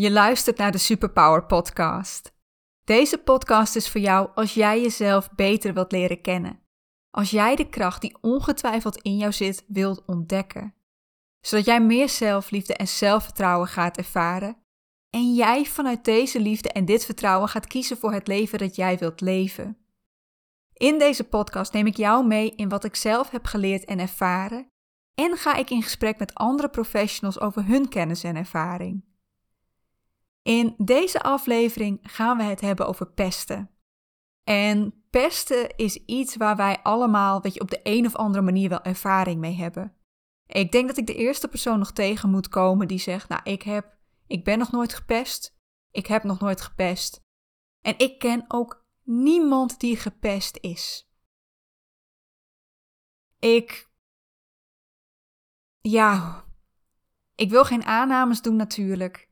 Je luistert naar de Superpower Podcast. Deze podcast is voor jou als jij jezelf beter wilt leren kennen. Als jij de kracht die ongetwijfeld in jou zit wilt ontdekken. Zodat jij meer zelfliefde en zelfvertrouwen gaat ervaren. En jij vanuit deze liefde en dit vertrouwen gaat kiezen voor het leven dat jij wilt leven. In deze podcast neem ik jou mee in wat ik zelf heb geleerd en ervaren. En ga ik in gesprek met andere professionals over hun kennis en ervaring. In deze aflevering gaan we het hebben over pesten. En pesten is iets waar wij allemaal, weet je, op de een of andere manier wel ervaring mee hebben. Ik denk dat ik de eerste persoon nog tegen moet komen die zegt: Nou, ik heb, ik ben nog nooit gepest. Ik heb nog nooit gepest. En ik ken ook niemand die gepest is. Ik. Ja. Ik wil geen aannames doen natuurlijk.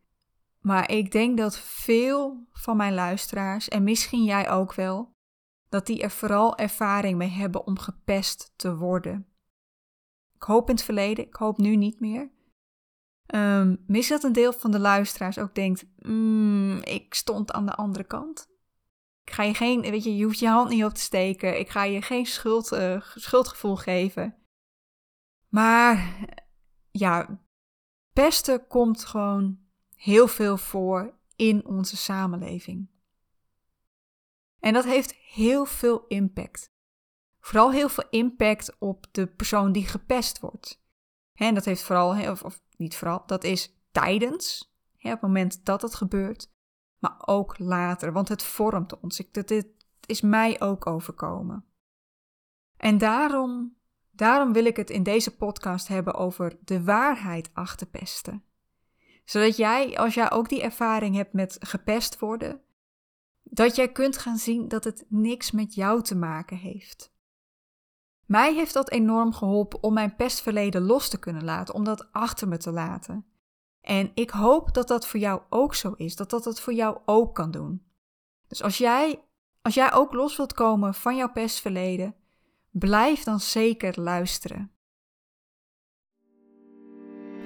Maar ik denk dat veel van mijn luisteraars, en misschien jij ook wel, dat die er vooral ervaring mee hebben om gepest te worden. Ik hoop in het verleden, ik hoop nu niet meer. Um, misschien dat een deel van de luisteraars ook denkt: mm, ik stond aan de andere kant. Ik ga je geen, weet je, je hoeft je hand niet op te steken. Ik ga je geen schuld, uh, schuldgevoel geven. Maar ja, pesten komt gewoon heel veel voor in onze samenleving. En dat heeft heel veel impact. Vooral heel veel impact op de persoon die gepest wordt. En dat heeft vooral, of, of niet vooral, dat is tijdens, hè, op het moment dat het gebeurt, maar ook later, want het vormt ons. Ik, dat, dit is mij ook overkomen. En daarom, daarom wil ik het in deze podcast hebben over de waarheid achter pesten zodat jij, als jij ook die ervaring hebt met gepest worden, dat jij kunt gaan zien dat het niks met jou te maken heeft. Mij heeft dat enorm geholpen om mijn pestverleden los te kunnen laten, om dat achter me te laten. En ik hoop dat dat voor jou ook zo is, dat dat het voor jou ook kan doen. Dus als jij, als jij ook los wilt komen van jouw pestverleden, blijf dan zeker luisteren.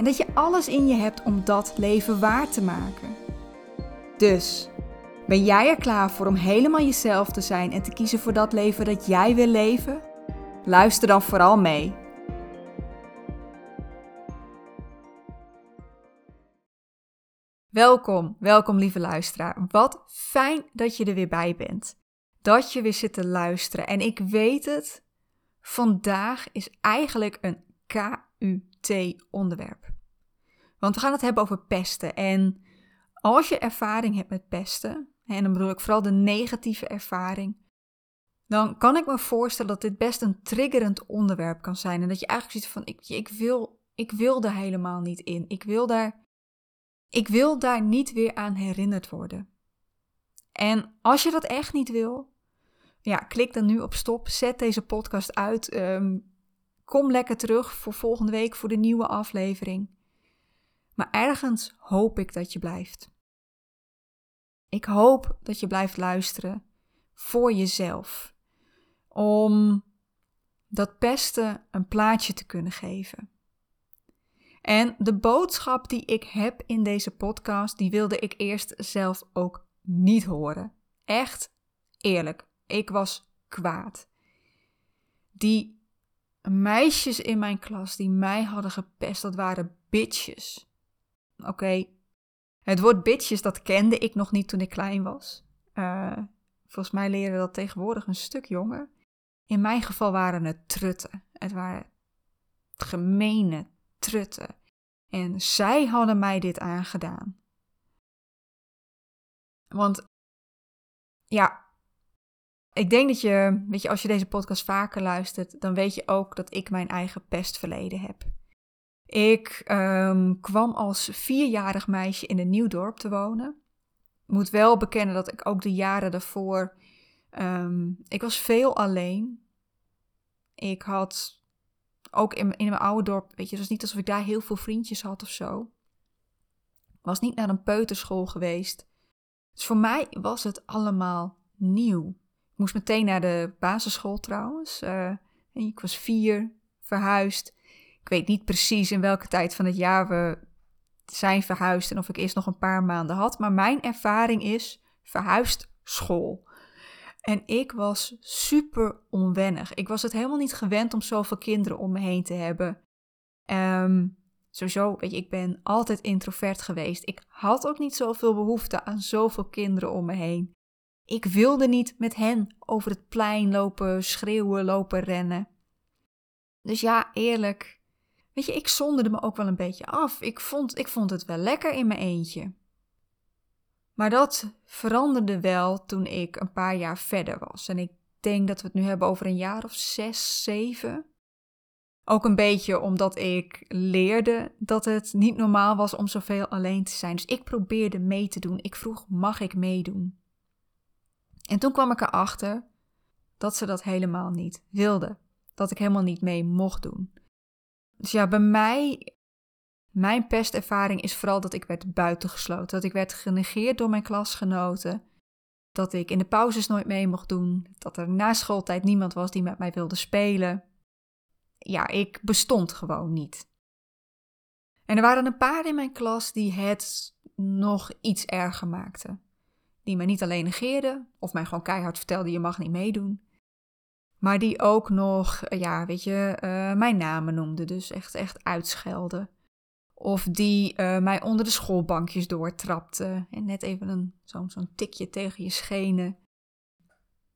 en dat je alles in je hebt om dat leven waar te maken. Dus, ben jij er klaar voor om helemaal jezelf te zijn en te kiezen voor dat leven dat jij wil leven? Luister dan vooral mee. Welkom, welkom lieve luisteraar. Wat fijn dat je er weer bij bent. Dat je weer zit te luisteren. En ik weet het, vandaag is eigenlijk een KUT-onderwerp. Want we gaan het hebben over pesten. En als je ervaring hebt met pesten, en dan bedoel ik vooral de negatieve ervaring, dan kan ik me voorstellen dat dit best een triggerend onderwerp kan zijn. En dat je eigenlijk ziet van, ik, ik, wil, ik wil daar helemaal niet in. Ik wil daar, ik wil daar niet weer aan herinnerd worden. En als je dat echt niet wil, ja, klik dan nu op stop, zet deze podcast uit, ehm, kom lekker terug voor volgende week voor de nieuwe aflevering. Maar ergens hoop ik dat je blijft. Ik hoop dat je blijft luisteren voor jezelf. Om dat pesten een plaatje te kunnen geven. En de boodschap die ik heb in deze podcast, die wilde ik eerst zelf ook niet horen. Echt eerlijk, ik was kwaad. Die meisjes in mijn klas die mij hadden gepest, dat waren bitches. Oké, het woord bitches, dat kende ik nog niet toen ik klein was. Uh, volgens mij leren dat tegenwoordig een stuk jonger. In mijn geval waren het trutten. Het waren gemene trutten. En zij hadden mij dit aangedaan. Want ja, ik denk dat je, weet je, als je deze podcast vaker luistert, dan weet je ook dat ik mijn eigen pestverleden heb. Ik ehm, kwam als vierjarig meisje in een nieuw dorp te wonen. Moet wel bekennen dat ik ook de jaren daarvoor. Um, ik was veel alleen. Ik had ook in, in mijn oude dorp, weet je, het was niet alsof ik daar heel veel vriendjes had of zo. Was niet naar een peuterschool geweest. Dus voor mij was het allemaal nieuw. Ik moest meteen naar de basisschool trouwens. Uh, ik was vier, verhuisd. Ik weet niet precies in welke tijd van het jaar we zijn verhuisd en of ik eerst nog een paar maanden had. Maar mijn ervaring is verhuisd school. En ik was super onwennig. Ik was het helemaal niet gewend om zoveel kinderen om me heen te hebben. Um, sowieso, weet je, ik ben altijd introvert geweest. Ik had ook niet zoveel behoefte aan zoveel kinderen om me heen. Ik wilde niet met hen over het plein lopen, schreeuwen, lopen, rennen. Dus ja, eerlijk. Weet je, ik zonderde me ook wel een beetje af. Ik vond, ik vond het wel lekker in mijn eentje. Maar dat veranderde wel toen ik een paar jaar verder was. En ik denk dat we het nu hebben over een jaar of zes, zeven. Ook een beetje omdat ik leerde dat het niet normaal was om zoveel alleen te zijn. Dus ik probeerde mee te doen. Ik vroeg: mag ik meedoen? En toen kwam ik erachter dat ze dat helemaal niet wilde. Dat ik helemaal niet mee mocht doen. Dus ja, bij mij, mijn pestervaring is vooral dat ik werd buitengesloten. Dat ik werd genegeerd door mijn klasgenoten. Dat ik in de pauzes nooit mee mocht doen. Dat er na schooltijd niemand was die met mij wilde spelen. Ja, ik bestond gewoon niet. En er waren een paar in mijn klas die het nog iets erger maakten die mij niet alleen negeerde of mij gewoon keihard vertelde: je mag niet meedoen. Maar die ook nog, eh, ja, weet je, uh, mijn namen noemde, dus echt, echt uitschelde. Of die uh, mij onder de schoolbankjes doortrapte en net even een, zo'n zo'n tikje tegen je schenen.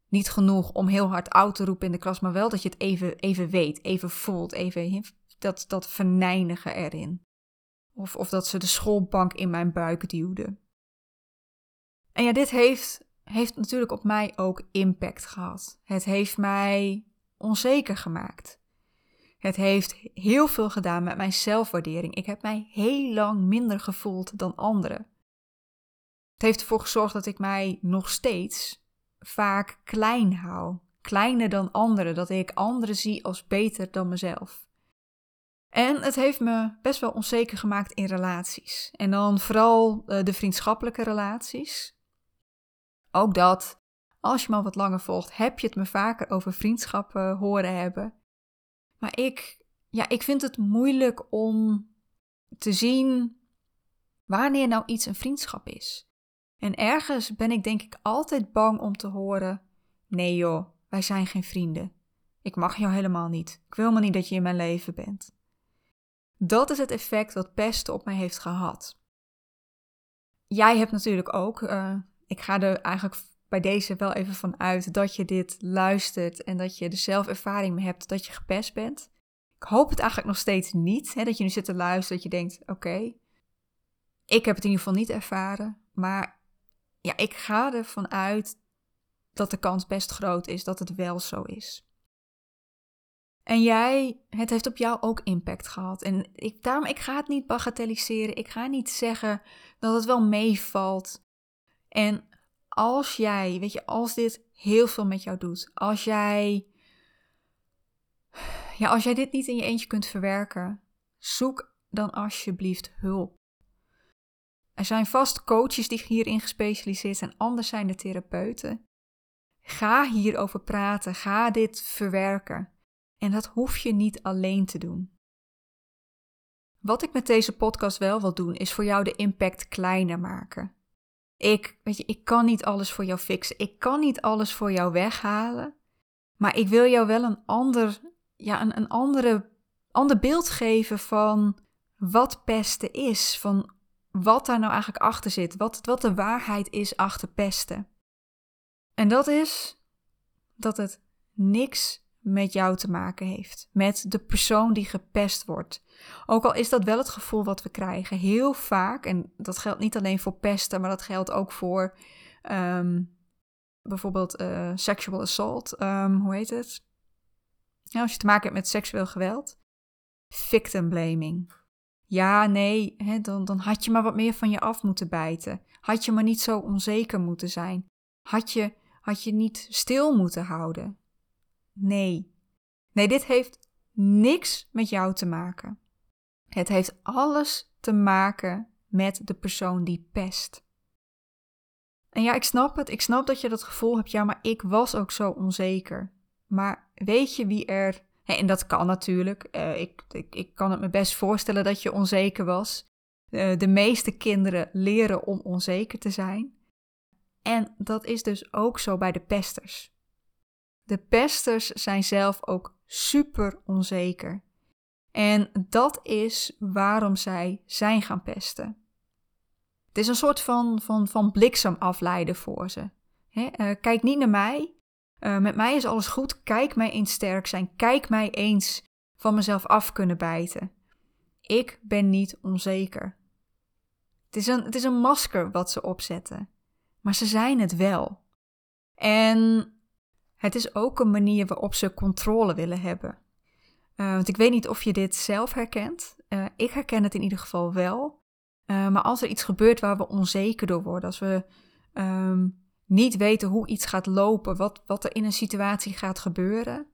Niet genoeg om heel hard oud te roepen in de klas, maar wel dat je het even, even weet, even voelt, even dat, dat verneinigen erin. Of, of dat ze de schoolbank in mijn buik duwde. En ja, dit heeft, heeft natuurlijk op mij ook impact gehad. Het heeft mij onzeker gemaakt. Het heeft heel veel gedaan met mijn zelfwaardering. Ik heb mij heel lang minder gevoeld dan anderen. Het heeft ervoor gezorgd dat ik mij nog steeds vaak klein hou. Kleiner dan anderen, dat ik anderen zie als beter dan mezelf. En het heeft me best wel onzeker gemaakt in relaties. En dan vooral eh, de vriendschappelijke relaties. Ook dat, als je me wat langer volgt, heb je het me vaker over vriendschappen horen hebben. Maar ik, ja, ik vind het moeilijk om te zien wanneer nou iets een vriendschap is. En ergens ben ik denk ik altijd bang om te horen: nee joh, wij zijn geen vrienden. Ik mag jou helemaal niet. Ik wil maar niet dat je in mijn leven bent. Dat is het effect wat pesten op mij heeft gehad. Jij hebt natuurlijk ook uh, ik ga er eigenlijk bij deze wel even van uit dat je dit luistert en dat je de zelfervaring mee hebt dat je gepest bent. Ik hoop het eigenlijk nog steeds niet, hè, dat je nu zit te luisteren, dat je denkt, oké, ik heb het in ieder geval niet ervaren, maar ja, ik ga ervan uit dat de kans best groot is dat het wel zo is. En jij, het heeft op jou ook impact gehad. En ik, daarom, ik ga het niet bagatelliseren. Ik ga niet zeggen dat het wel meevalt. En als jij, weet je, als dit heel veel met jou doet, als jij, ja, als jij dit niet in je eentje kunt verwerken, zoek dan alsjeblieft hulp. Er zijn vast coaches die hierin gespecialiseerd zijn, anders zijn de therapeuten. Ga hierover praten, ga dit verwerken. En dat hoef je niet alleen te doen. Wat ik met deze podcast wel wil doen, is voor jou de impact kleiner maken. Ik, weet je, ik kan niet alles voor jou fixen. Ik kan niet alles voor jou weghalen. Maar ik wil jou wel een ander, ja, een, een andere, ander beeld geven van wat pesten is. Van wat daar nou eigenlijk achter zit. Wat, wat de waarheid is achter pesten. En dat is dat het niks met jou te maken heeft. Met de persoon die gepest wordt. Ook al is dat wel het gevoel wat we krijgen. Heel vaak, en dat geldt niet alleen voor pesten, maar dat geldt ook voor ehm, bijvoorbeeld uh, sexual assault. Ehm, hoe heet het? Ja, als je te maken hebt met seksueel geweld. Victim blaming. Ja, nee, hè, dan, dan had je maar wat meer van je af moeten bijten. Had je maar niet zo onzeker moeten zijn. Had je, had je niet stil moeten houden. Nee. Nee, dit heeft niks met jou te maken. Het heeft alles te maken met de persoon die pest. En ja, ik snap het. Ik snap dat je dat gevoel hebt. Ja, maar ik was ook zo onzeker. Maar weet je wie er. En dat kan natuurlijk. Uh, ik, ik, ik, kan het me best voorstellen dat je onzeker was. Uh, de meeste kinderen leren om onzeker te zijn. En dat is dus ook zo bij de pesters. De pesters zijn zelf ook super onzeker. En dat is waarom zij zijn gaan pesten. Het is een soort van, van, van bliksem afleiden voor ze. uh, kijk niet naar mij. Uh, met mij is alles goed. Kijk mij eens sterk zijn. Kijk mij eens van mezelf af kunnen bijten. Ik ben niet onzeker. Het is een, het is een masker wat ze opzetten. Maar ze zijn het wel. En het is ook een manier waarop ze controle willen hebben. Uh, want ik weet niet of je dit zelf herkent. Uh, ik herken het in ieder geval wel. Uh, maar als er iets gebeurt waar we onzeker door worden, als we um, niet weten hoe iets gaat lopen, wat, wat er in een situatie gaat gebeuren,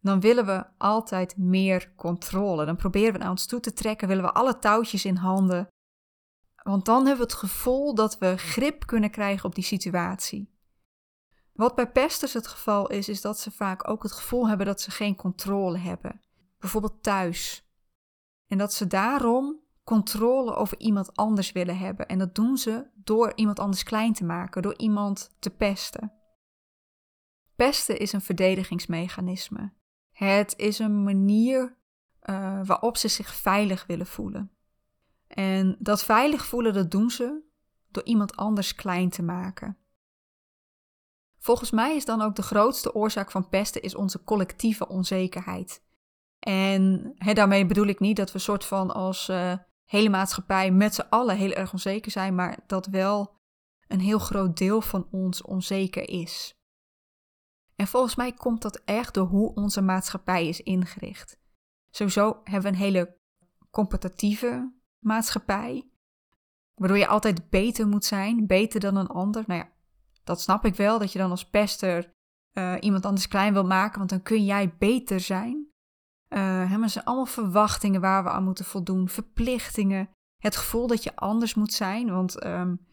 dan willen we altijd meer controle. Dan proberen we naar ons toe te trekken, willen we alle touwtjes in handen. Want dan hebben we het gevoel dat we grip kunnen krijgen op die situatie. Wat bij pesters het geval is, is dat ze vaak ook het gevoel hebben dat ze geen controle hebben. Bijvoorbeeld thuis. En dat ze daarom controle over iemand anders willen hebben. En dat doen ze door iemand anders klein te maken, door iemand te pesten. Pesten is een verdedigingsmechanisme. Het is een manier uh, waarop ze zich veilig willen voelen. En dat veilig voelen, dat doen ze door iemand anders klein te maken. Volgens mij is dan ook de grootste oorzaak van pesten is onze collectieve onzekerheid. En daarmee bedoel ik niet dat we soort van als uh, hele maatschappij met z'n allen heel erg onzeker zijn, maar dat wel een heel groot deel van ons onzeker is. En volgens mij komt dat echt door hoe onze maatschappij is ingericht. Sowieso hebben we een hele competitieve maatschappij, waardoor je altijd beter moet zijn, beter dan een ander. Nou ja, dat snap ik wel, dat je dan als pester uh, iemand anders klein wil maken, want dan kun jij beter zijn. Uh, maar zijn allemaal verwachtingen waar we aan moeten voldoen, verplichtingen, het gevoel dat je anders moet zijn. Want um,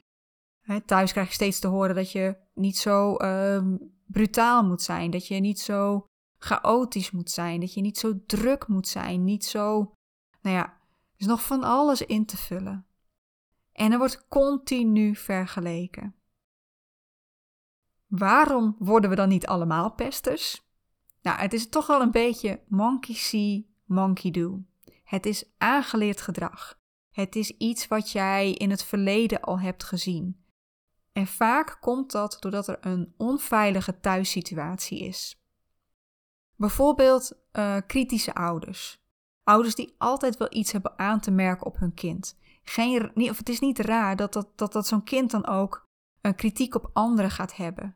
thuis krijg je steeds te horen dat je niet zo um, brutaal moet zijn, dat je niet zo chaotisch moet zijn, dat je niet zo druk moet zijn, niet zo. Nou ja, er is nog van alles in te vullen. En er wordt continu vergeleken. Waarom worden we dan niet allemaal pesters? Nou, het is toch wel een beetje monkey see, monkey do. Het is aangeleerd gedrag. Het is iets wat jij in het verleden al hebt gezien. En vaak komt dat doordat er een onveilige thuissituatie is. Bijvoorbeeld uh, kritische ouders. Ouders die altijd wel iets hebben aan te merken op hun kind. Geen, of het is niet raar dat, dat, dat, dat zo'n kind dan ook een kritiek op anderen gaat hebben.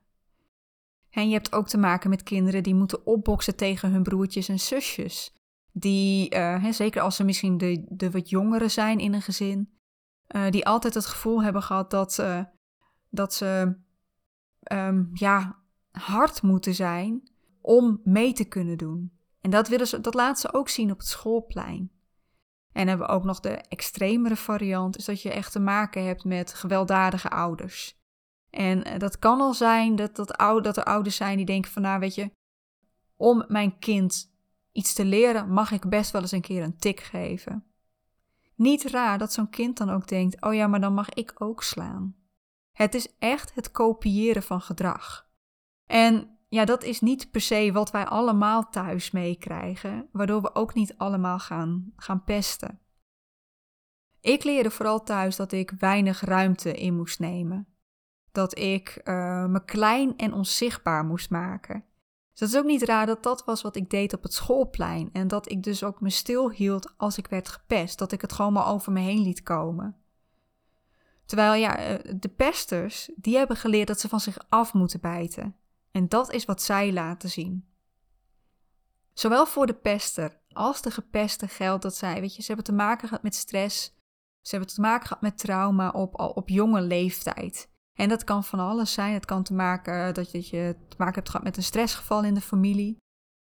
En je hebt ook te maken met kinderen die moeten opboksen tegen hun broertjes en zusjes. Die, uh, zeker als ze misschien de, de wat jongeren zijn in een gezin, uh, die altijd het gevoel hebben gehad dat, uh, dat ze um, ja, hard moeten zijn om mee te kunnen doen. En dat, willen ze, dat laten ze ook zien op het schoolplein. En hebben we ook nog de extremere variant, is dat je echt te maken hebt met gewelddadige ouders. En eh, dat kan al zijn dat, dat, oude, dat er ouders zijn die denken van nou weet je, om mijn kind iets te leren mag ik best wel eens een keer een tik geven. Niet raar dat zo'n kind dan ook denkt, oh ja, maar dan mag ik ook slaan. Het is echt het kopiëren van gedrag. En ja, dat is niet per se wat wij allemaal thuis meekrijgen, waardoor we ook niet allemaal gaan, gaan pesten. Ik leerde vooral thuis dat ik weinig ruimte in moest nemen dat ik uh, me klein en onzichtbaar moest maken. Dus dat is ook niet raar dat dat was wat ik deed op het schoolplein. En dat ik dus ook me stilhield als ik werd gepest. Dat ik het gewoon maar over me heen liet komen. Terwijl ja, eh, de pesters, die hebben geleerd dat ze van zich af moeten bijten. En dat is wat zij laten zien. Zowel voor de pester als de gepeste geldt dat zij, weet je, ze hebben te maken gehad met stress, ze hebben te maken gehad met trauma op, op jonge leeftijd. En dat kan van alles zijn. Het kan te maken dat je, dat je te maken hebt gehad met een stressgeval in de familie.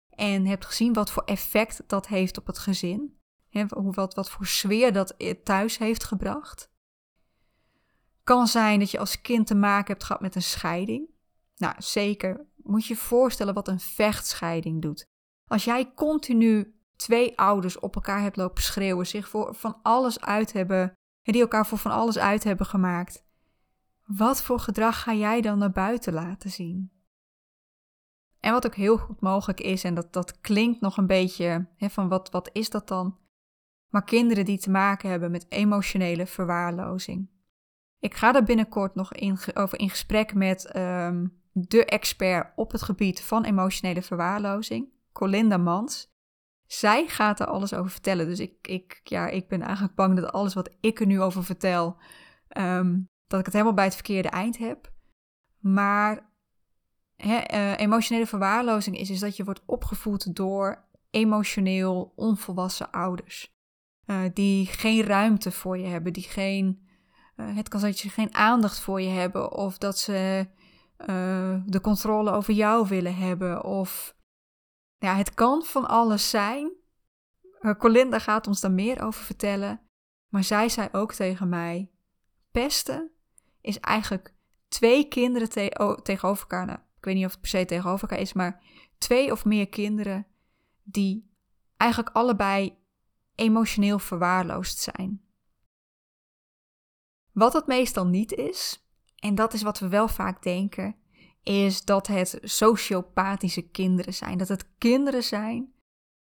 En hebt gezien wat voor effect dat heeft op het gezin. He, wat, wat voor sfeer dat thuis heeft gebracht. Kan zijn dat je als kind te maken hebt gehad met een scheiding. Nou, zeker. Moet je je voorstellen wat een vechtscheiding doet. Als jij continu twee ouders op elkaar hebt lopen schreeuwen, zich voor van alles uit hebben, die elkaar voor van alles uit hebben gemaakt. Wat voor gedrag ga jij dan naar buiten laten zien? En wat ook heel goed mogelijk is, en dat, dat klinkt nog een beetje hè, van wat, wat is dat dan? Maar kinderen die te maken hebben met emotionele verwaarlozing. Ik ga daar binnenkort nog in, over in gesprek met um, de expert op het gebied van emotionele verwaarlozing, Colinda Mans. Zij gaat er alles over vertellen. Dus ik, ik, ja, ik ben eigenlijk bang dat alles wat ik er nu over vertel, um, dat ik het helemaal bij het verkeerde eind heb. Maar uh, emotionele verwaarlozing is, is dat je wordt opgevoed door emotioneel onvolwassen ouders. Uh, die geen ruimte voor je hebben, die geen. Uh, het kan zijn dat geen aandacht voor je hebben, of dat ze de controle over jou willen hebben, of. Ja, het kan van alles zijn. Colinda gaat ons daar meer over vertellen. Maar zij zei ook tegen mij: pesten is eigenlijk twee kinderen te tegenover elkaar. Nou, ik weet niet of het per se tegenover elkaar is, maar twee of meer kinderen die eigenlijk allebei emotioneel verwaarloosd zijn. Wat het meestal niet is, en dat is wat we wel vaak denken, is dat het sociopathische kinderen zijn. Dat het kinderen zijn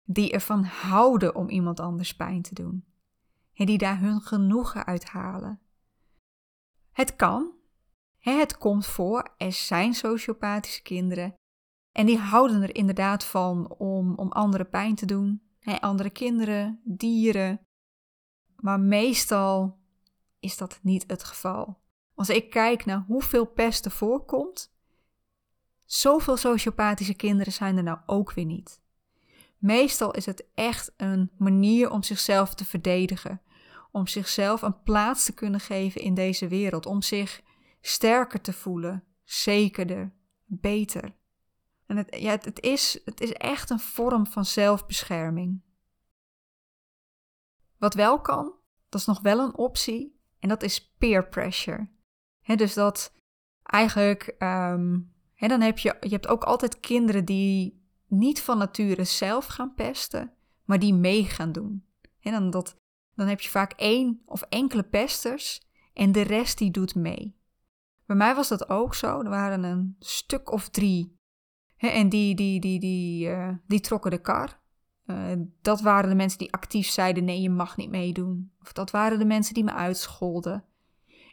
die ervan houden om iemand anders pijn te doen. En die daar hun genoegen uit halen. Het kan. Het komt voor. Er zijn sociopathische kinderen. En die houden er inderdaad van om, om anderen pijn te doen. Andere kinderen, dieren. Maar meestal is dat niet het geval. Als ik kijk naar hoeveel pest er voorkomt, zoveel sociopathische kinderen zijn er nou ook weer niet. Meestal is het echt een manier om zichzelf te verdedigen, om zichzelf een plaats te kunnen geven in deze wereld, om zich sterker te voelen, zekerder, beter. En het, ja, het, is, het is echt een vorm van zelfbescherming. Wat wel kan, dat is nog wel een optie, en dat is peer pressure. dus dat eigenlijk, um, dan heb je, je hebt ook altijd kinderen die niet van nature zelf gaan pesten, maar die mee gaan doen. En dan dat dan heb je vaak één of enkele pesters en de rest die doet mee. Bij mij was dat ook zo. Er waren een stuk of drie. En die, die, die, die, uh, die trokken de kar. Uh, dat waren de mensen die actief zeiden: nee, je mag niet meedoen. Of dat waren de mensen die me uitscholden.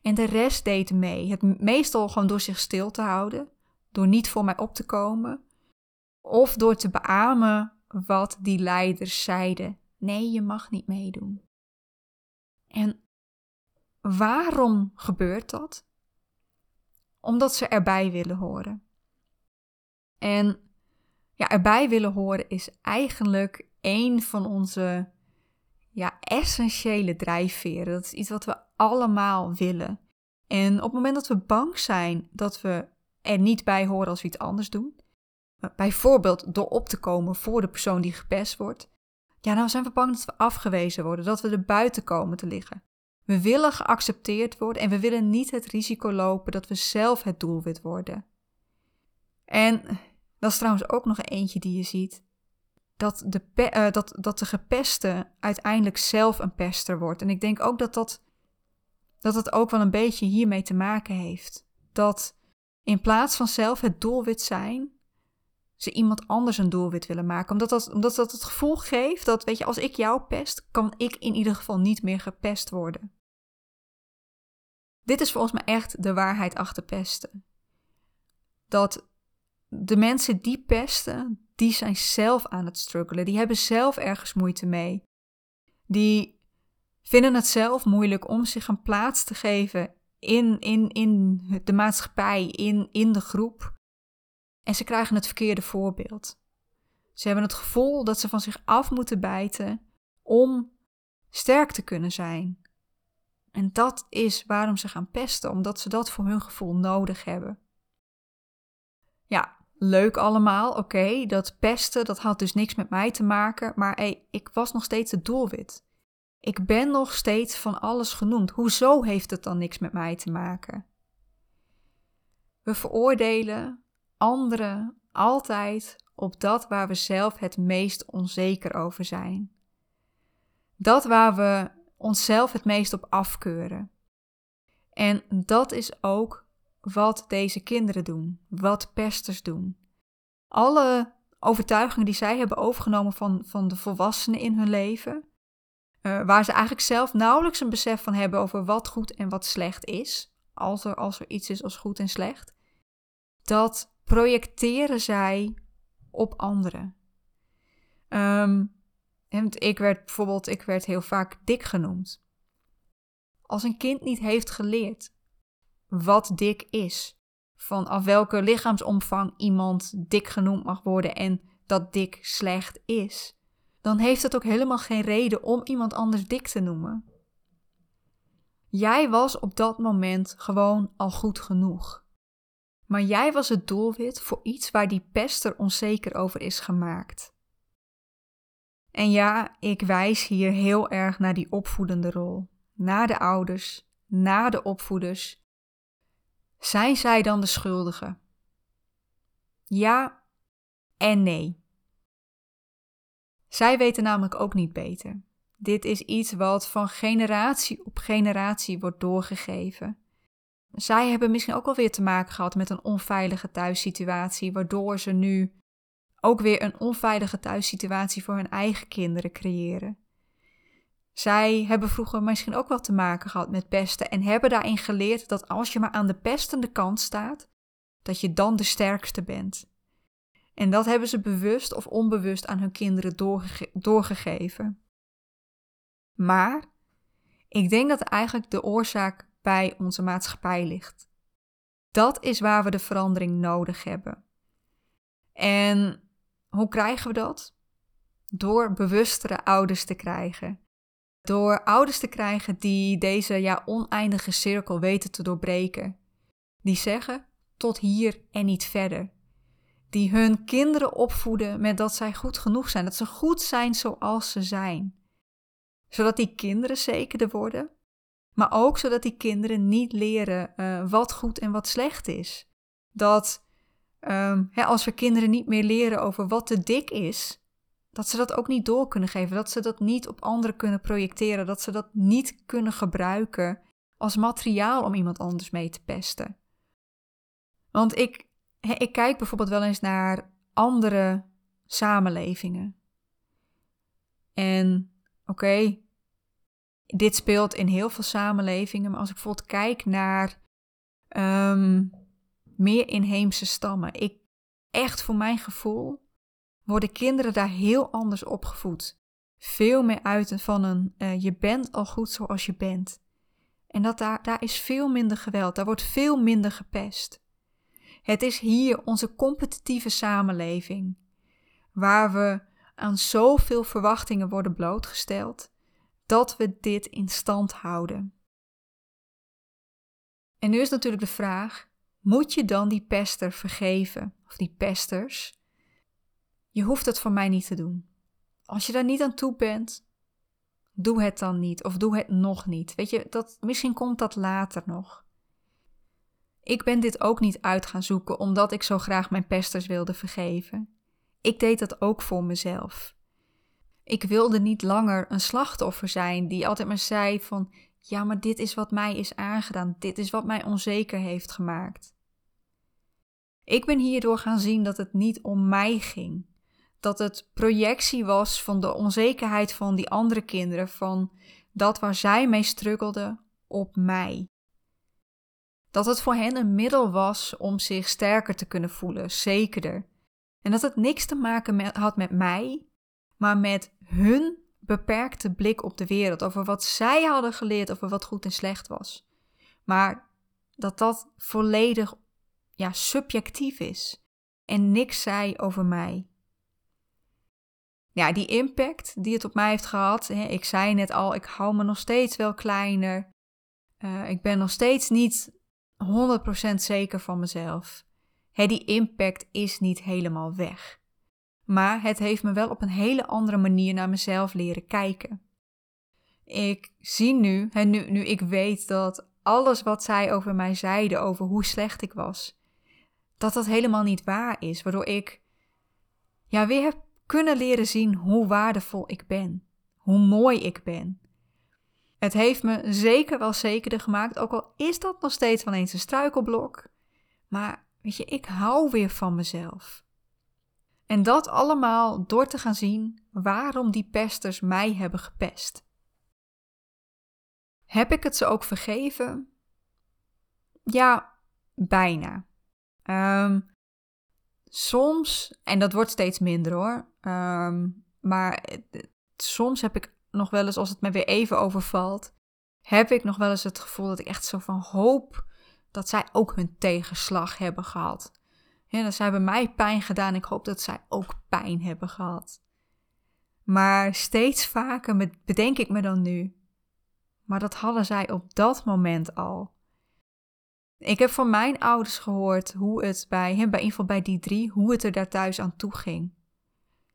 En de rest deed mee. Het meestal gewoon door zich stil te houden, door niet voor mij op te komen, of door te beamen wat die leiders zeiden. Nee, je mag niet meedoen. En waarom gebeurt dat? Omdat ze erbij willen horen. En ja, erbij willen horen is eigenlijk een van onze ja, essentiële drijfveren. Dat is iets wat we allemaal willen. En op het moment dat we bang zijn dat we er niet bij horen als we iets anders doen, bijvoorbeeld door op te komen voor de persoon die gepest wordt, ja, nou zijn we bang dat we afgewezen worden, dat we er buiten komen te liggen. We willen geaccepteerd worden en we willen niet het risico lopen dat we zelf het doelwit worden. En dat is trouwens ook nog eentje die je ziet. Dat de, uh, dat, dat de gepeste uiteindelijk zelf een pester wordt. En ik denk ook dat dat, dat het ook wel een beetje hiermee te maken heeft. Dat in plaats van zelf het doelwit zijn, ze iemand anders een doelwit willen maken. Omdat dat, omdat dat het gevoel geeft dat, weet je, als ik jou pest, kan ik in ieder geval niet meer gepest worden. Dit is volgens mij echt de waarheid achter pesten. Dat de mensen die pesten, die zijn zelf aan het struggelen. Die hebben zelf ergens moeite mee. Die vinden het zelf moeilijk om zich een plaats te geven in, in, in de maatschappij, in, in de groep. En ze krijgen het verkeerde voorbeeld. Ze hebben het gevoel dat ze van zich af moeten bijten om sterk te kunnen zijn. En dat is waarom ze gaan pesten, omdat ze dat voor hun gevoel nodig hebben. Ja, leuk allemaal, oké, dat pesten, dat had dus niks met mij te maken, maar hey, ik was nog steeds het doelwit. Ik ben nog steeds van alles genoemd. Hoezo heeft het dan niks met mij te maken? We veroordelen anderen altijd op dat waar we zelf het meest onzeker over zijn. Dat waar we onszelf het meest op afkeuren. En dat is ook wat deze kinderen doen, wat pesters doen. Alle overtuigingen die zij hebben overgenomen van, van de volwassenen in hun leven, uh, waar ze eigenlijk zelf nauwelijks een besef van hebben over wat goed en wat slecht is, als er, als er iets is als goed en slecht, dat projecteren zij op anderen. Um, ik werd bijvoorbeeld, ik werd heel vaak dik genoemd. Als een kind niet heeft geleerd wat dik is, vanaf welke lichaamsomvang iemand dik genoemd mag worden en dat dik slecht is, dan heeft het ook helemaal geen reden om iemand anders dik te noemen. Jij was op dat moment gewoon al goed genoeg. Maar jij was het doelwit voor iets waar die pester onzeker over is gemaakt. En ja, ik wijs hier heel erg naar die opvoedende rol, naar de ouders, naar de opvoeders. Zijn zij dan de schuldigen? Ja en nee. Zij weten namelijk ook niet beter. Dit is iets wat van generatie op generatie wordt doorgegeven. Zij hebben misschien ook alweer te maken gehad met een onveilige thuissituatie, waardoor ze nu ook weer een onveilige thuissituatie voor hun eigen kinderen creëren. Zij hebben vroeger misschien ook wel te maken gehad met pesten en hebben daarin geleerd dat als je maar aan de pestende kant staat, dat je dan de sterkste bent. En dat hebben ze bewust of onbewust aan hun kinderen doorge doorgegeven. Maar ik denk dat eigenlijk de oorzaak bij onze maatschappij ligt. Dat is waar we de verandering nodig hebben. En hoe krijgen we dat? Door bewustere ouders te krijgen. Door ouders te krijgen die deze ja, oneindige cirkel weten te doorbreken. Die zeggen tot hier en niet verder. Die hun kinderen opvoeden met dat zij goed genoeg zijn, dat ze goed zijn zoals ze zijn. Zodat die kinderen zekerder worden, maar ook zodat die kinderen niet leren uh, wat goed en wat slecht is. Dat um, hè, als we kinderen niet meer leren over wat te dik is, dat ze dat ook niet door kunnen geven, dat ze dat niet op anderen kunnen projecteren, dat ze dat niet kunnen gebruiken als materiaal om iemand anders mee te pesten. Want ik, hè, ik kijk bijvoorbeeld wel eens naar andere samenlevingen. En oké, dit speelt in heel veel samenlevingen, maar als ik bijvoorbeeld kijk naar um, meer inheemse stammen. Ik, echt voor mijn gevoel, worden kinderen daar heel anders opgevoed. Veel meer uit van een uh, je bent al goed zoals je bent. En dat daar, daar is veel minder geweld, daar wordt veel minder gepest. Het is hier onze competitieve samenleving, waar we aan zoveel verwachtingen worden blootgesteld, dat we dit in stand houden. En nu is natuurlijk de vraag: moet je dan die pester vergeven, of die pesters? Je hoeft het voor mij niet te doen. Als je daar niet aan toe bent, doe het dan niet, of doe het nog niet. Weet je, dat, misschien komt dat later nog. Ik ben dit ook niet uit gaan zoeken omdat ik zo graag mijn pesters wilde vergeven. Ik deed dat ook voor mezelf. Ik wilde niet langer een slachtoffer zijn die altijd maar zei van ja, maar dit is wat mij is aangedaan. Dit is wat mij onzeker heeft gemaakt. Ik ben hierdoor gaan zien dat het niet om mij ging. Dat het projectie was van de onzekerheid van die andere kinderen, van dat waar zij mee struggelden, op mij. Dat het voor hen een middel was om zich sterker te kunnen voelen, zekerder. En dat het niks te maken had met mij, maar met hun beperkte blik op de wereld, over wat zij hadden geleerd over wat goed en slecht was. Maar dat dat volledig ja, subjectief is en niks zei over mij. ja, die impact die het op mij heeft gehad. Hè, ik zei net al, ik hou me nog steeds wel kleiner. Uh, ik ben nog steeds niet 100% zeker van mezelf. Hè, die impact is niet helemaal weg. Maar het heeft me wel op een hele andere manier naar mezelf leren kijken. Ik zie nu, hè, nu, nu ik weet dat alles wat zij over mij zeiden, over hoe slecht ik was, dat dat helemaal niet waar is. Waardoor ik ja, weer heb kunnen leren zien hoe waardevol ik ben. Hoe mooi ik ben. Het heeft me zeker wel zekerder gemaakt, ook al is dat nog steeds wel eens een struikelblok. Maar weet je, ik hou weer van mezelf. En dat allemaal door te gaan zien waarom die pesters mij hebben gepest. Heb ik het ze ook vergeven? Ja, bijna. Um, soms, en dat wordt steeds minder hoor, ehm, maar soms heb ik nog wel eens, als het me weer even overvalt, heb ik nog wel eens het gevoel dat ik echt zo van hoop dat zij ook hun tegenslag hebben gehad. Ja, dat hebben mij pijn gedaan. Ik hoop dat zij ook pijn hebben gehad. Maar steeds vaker bedenk ik me dan nu. Maar dat hadden zij op dat moment al. Ik heb van mijn ouders gehoord hoe het bij hem, bij bij die drie, hoe het er daar thuis aan toe ging.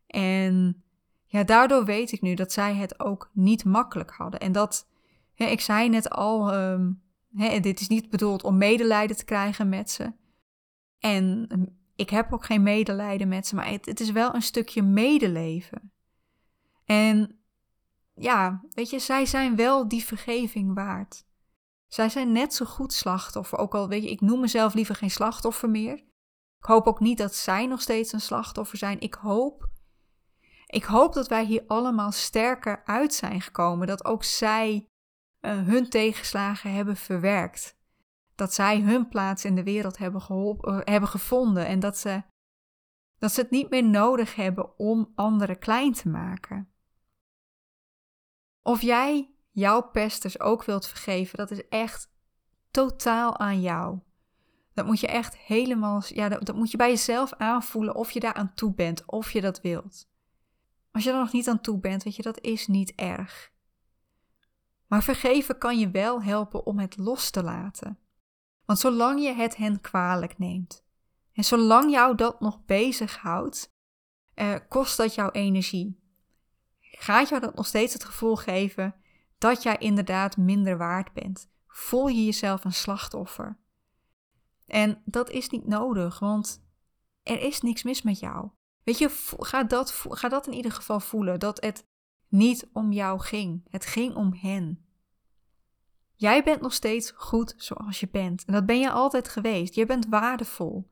En ja, daardoor weet ik nu dat zij het ook niet makkelijk hadden. En dat, ik zei net al, um, hè, dit is niet bedoeld om medelijden te krijgen met ze. En ehm, ik heb ook geen medelijden met ze, maar het, is wel een stukje medeleven. En ja, weet je, zij zijn wel die vergeving waard. Zij zijn net zo goed slachtoffer. Ook al weet je, ik noem mezelf liever geen slachtoffer meer. Ik hoop ook niet dat zij nog steeds een slachtoffer zijn. Ik hoop, ik hoop dat wij hier allemaal sterker uit zijn gekomen. Dat ook zij uh, hun tegenslagen hebben verwerkt. Dat zij hun plaats in de wereld hebben, uh, hebben gevonden. En dat ze, dat ze het niet meer nodig hebben om anderen klein te maken. Of jij jouw pesters ook wilt vergeven, dat is echt totaal aan jou. Dat moet je echt helemaal, ja, dat, dat moet je bij jezelf aanvoelen of je daar aan toe bent, of je dat wilt. Als je er nog niet aan toe bent, weet je, dat is niet erg. Maar vergeven kan je wel helpen om het los te laten. Want zolang je het hen kwalijk neemt, en zolang jou dat nog bezighoudt, eh, kost dat jouw energie. Gaat jou dat nog steeds het gevoel geven dat jij inderdaad minder waard bent. Voel je jezelf een slachtoffer. En dat is niet nodig, want er is niks mis met jou. Weet je, ga dat, ga dat in ieder geval voelen, dat het niet om jou ging. Het ging om hen. Jij bent nog steeds goed zoals je bent. En dat ben je altijd geweest. Je bent waardevol.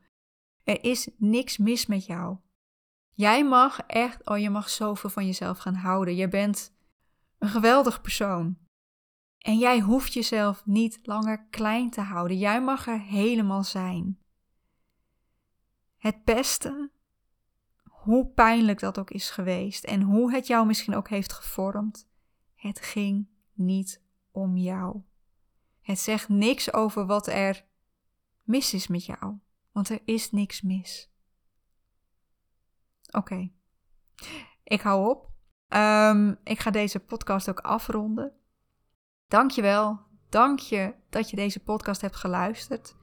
Er is niks mis met jou. Jij mag echt, oh je mag zoveel van jezelf gaan houden. Je bent een geweldig persoon. En jij hoeft jezelf niet langer klein te houden. Jij mag er helemaal zijn. Het beste, hoe pijnlijk dat ook is geweest en hoe het jou misschien ook heeft gevormd, het ging niet om jou. Het zegt niks over wat er mis is met jou, want er is niks mis. Oké, ik hou op. Um, ik ga deze podcast ook afronden. Dankjewel. Dank je dat je deze podcast hebt geluisterd.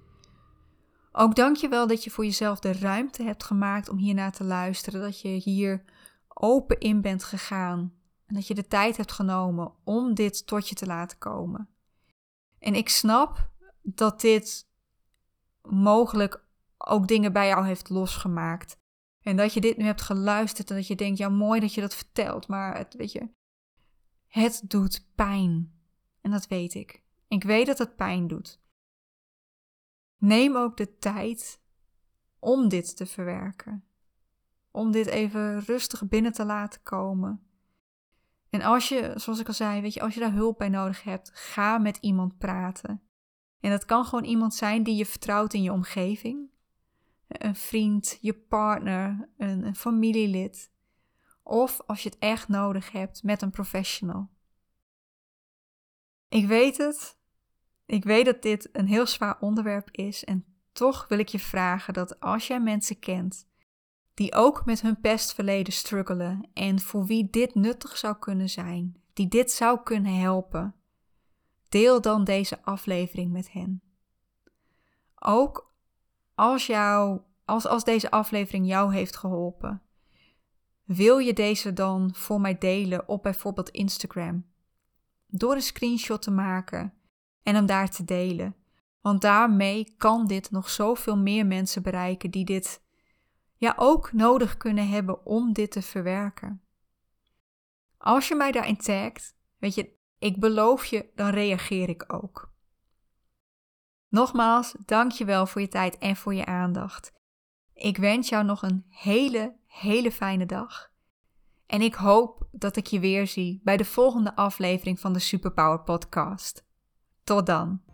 Ook dank je wel dat je voor jezelf de ruimte hebt gemaakt om hiernaar te luisteren. Dat je hier open in bent gegaan. En dat je de tijd hebt genomen om dit tot je te laten komen. En ik snap dat dit mogelijk ook dingen bij jou heeft losgemaakt. En dat je dit nu hebt geluisterd en dat je denkt, ja mooi dat je dat vertelt, maar het, weet je, het doet pijn. En dat weet ik. Ik weet dat het pijn doet. Neem ook de tijd om dit te verwerken. Om dit even rustig binnen te laten komen. En als je, zoals ik al zei, weet je, als je daar hulp bij nodig hebt, ga met iemand praten. En dat kan gewoon iemand zijn die je vertrouwt in je omgeving een vriend, je partner, een, familielid. Of als je het echt nodig hebt met een professional. Ik weet het. Ik weet dat dit een heel zwaar onderwerp is. En toch wil ik je vragen dat als jij mensen kent die ook met hun pestverleden struggelen en voor wie dit nuttig zou kunnen zijn, die dit zou kunnen helpen. Deel dan deze aflevering met hen. Ook als, jou, als, als deze aflevering jou heeft geholpen, wil je deze dan voor mij delen op bijvoorbeeld Instagram? Door een screenshot te maken en hem daar te delen. Want daarmee kan dit nog zoveel meer mensen bereiken die dit ja ook nodig kunnen hebben om dit te verwerken. Als je mij daarin tagt, weet je, ik beloof je, dan reageer ik ook. Nogmaals, dank je wel voor je tijd en voor je aandacht. Ik wens jou nog een hele, hele fijne dag. En ik hoop dat ik je weer zie bij de volgende aflevering van de Superpower Podcast. Tot dan.